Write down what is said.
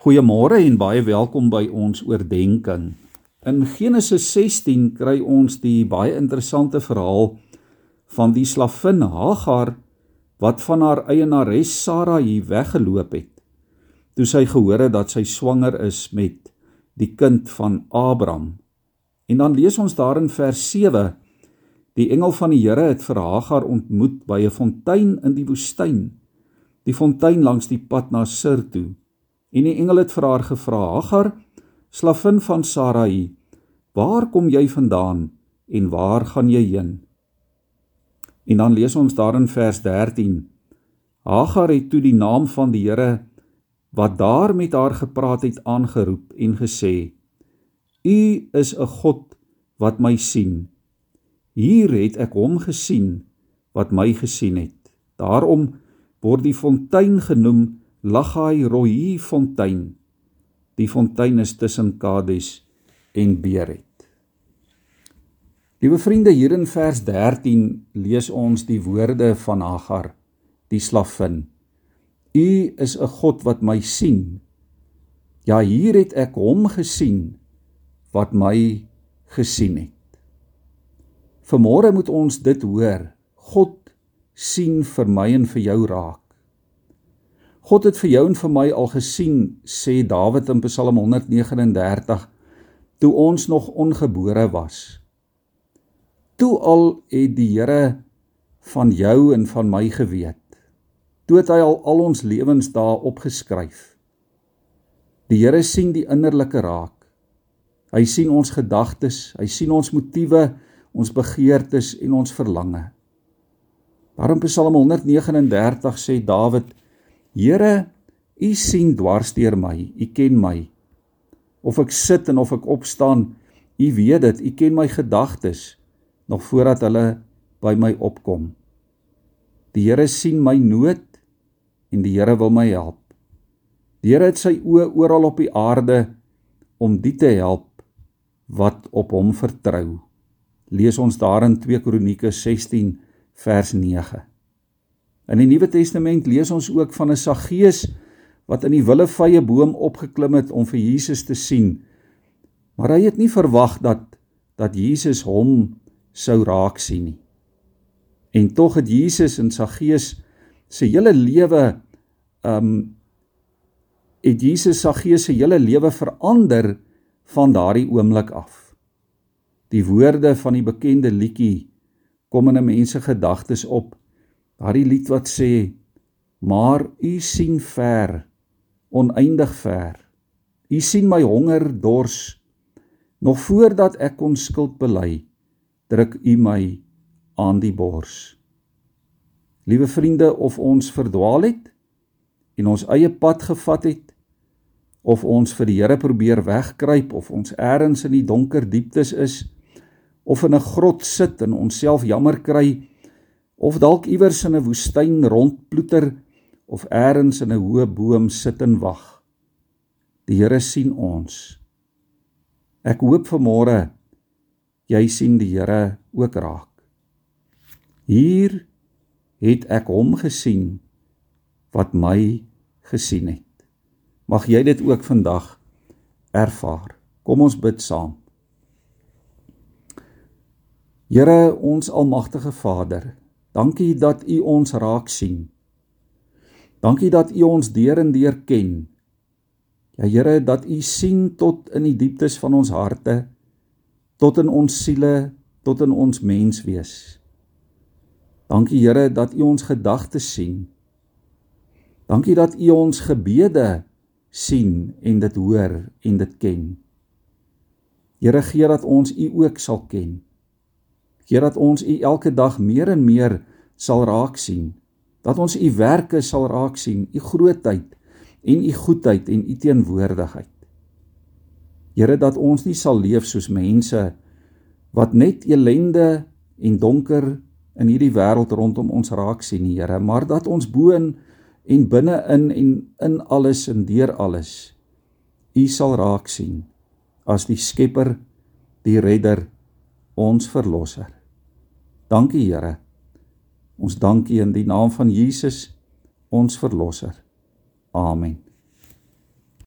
Goeiemôre en baie welkom by ons oordeenking. In Genesis 16 kry ons die baie interessante verhaal van die slavin Hagar wat van haar eienares Sarai weggeloop het. Toe sy gehoor het dat sy swanger is met die kind van Abraham. En dan lees ons daar in vers 7: Die engel van die Here het vir Hagar ontmoet by 'n fontein in die woestyn, die fontein langs die pad na Sir toe. En die engel het vir haar gevra: "Hagar, slavin van Sarai, waar kom jy vandaan en waar gaan jy heen?" En dan lees ons daar in vers 13: Hagar het toe die naam van die Here wat daar met haar gepraat het aangeroep en gesê: "U is 'n God wat my sien. Hier het ek hom gesien wat my gesien het. Daarom word die fontein genoem Lagai Rohi fontein. Die fontein is tussen Kades en Beeret. Liewe vriende, hier in vers 13 lees ons die woorde van Hagar, die slavin. U is 'n God wat my sien. Ja, hier het ek hom gesien wat my gesien het. Vanmôre moet ons dit hoor. God sien vir my en vir jou raak. God het vir jou en vir my al gesien, sê Dawid in Psalm 139, toe ons nog ongebore was. Toe al het die Here van jou en van my geweet. Toe het hy al al ons lewens daar opgeskryf. Die Here sien die innerlike raak. Hy sien ons gedagtes, hy sien ons motiewe, ons begeertes en ons verlange. Daarom Psalm 139 sê Dawid Here, U sien dwars deur my. U ken my. Of ek sit en of ek opstaan, U weet dit. U ken my gedagtes nog voordat hulle by my opkom. Die Here sien my nood en die Here wil my help. Die Here het sy oë oral op die aarde om die te help wat op hom vertrou. Lees ons daar in 2 Kronieke 16 vers 9. In die Nuwe Testament lees ons ook van 'n Saggeus wat in die willevye boom opgeklim het om vir Jesus te sien. Maar hy het nie verwag dat dat Jesus hom sou raak sien nie. En tog het Jesus in Saggeus se hele lewe um het Jesus Saggeus se hele lewe verander van daardie oomblik af. Die woorde van die bekende liedjie kom in 'n mens se gedagtes op Daardie lied wat sê: "Maar U sien ver, oneindig ver. U sien my honger, dors. Nog voordat ek kon skuld bely, druk U my aan die bors." Liewe vriende, of ons verdwaal het en ons eie pad gevat het, of ons vir die Here probeer wegkruip of ons eers in die donker dieptes is, of in 'n grot sit en onsself jammer kry, of dalk iewers in 'n woestyn rondploeter of eers in 'n hoë boom sit en wag. Die Here sien ons. Ek hoop vanmôre jy sien die Here ook raak. Hier het ek hom gesien wat my gesien het. Mag jy dit ook vandag ervaar. Kom ons bid saam. Here ons almagtige Vader, Dankie dat U ons raak sien. Dankie dat U ons deur en deur ken. Ja Here, dat U sien tot in die dieptes van ons harte, tot in ons siele, tot in ons menswees. Dankie Here dat U ons gedagtes sien. Dankie dat U ons gebede sien en dit hoor en dit ken. Here gee dat ons U ook sal ken. Here dat ons U elke dag meer en meer sal raak sien. Dat ons U werke sal raak sien, U grootheid en U goedheid en U teenwoordigheid. Here dat ons nie sal leef soos mense wat net elende en donker in hierdie wêreld rondom ons raak sien, Here, maar dat ons boon en binne-in en in alles en deur alles U sal raak sien as die Skepper, die Redder, ons verlosser. Dankie Here. Ons dankie in die naam van Jesus, ons verlosser. Amen.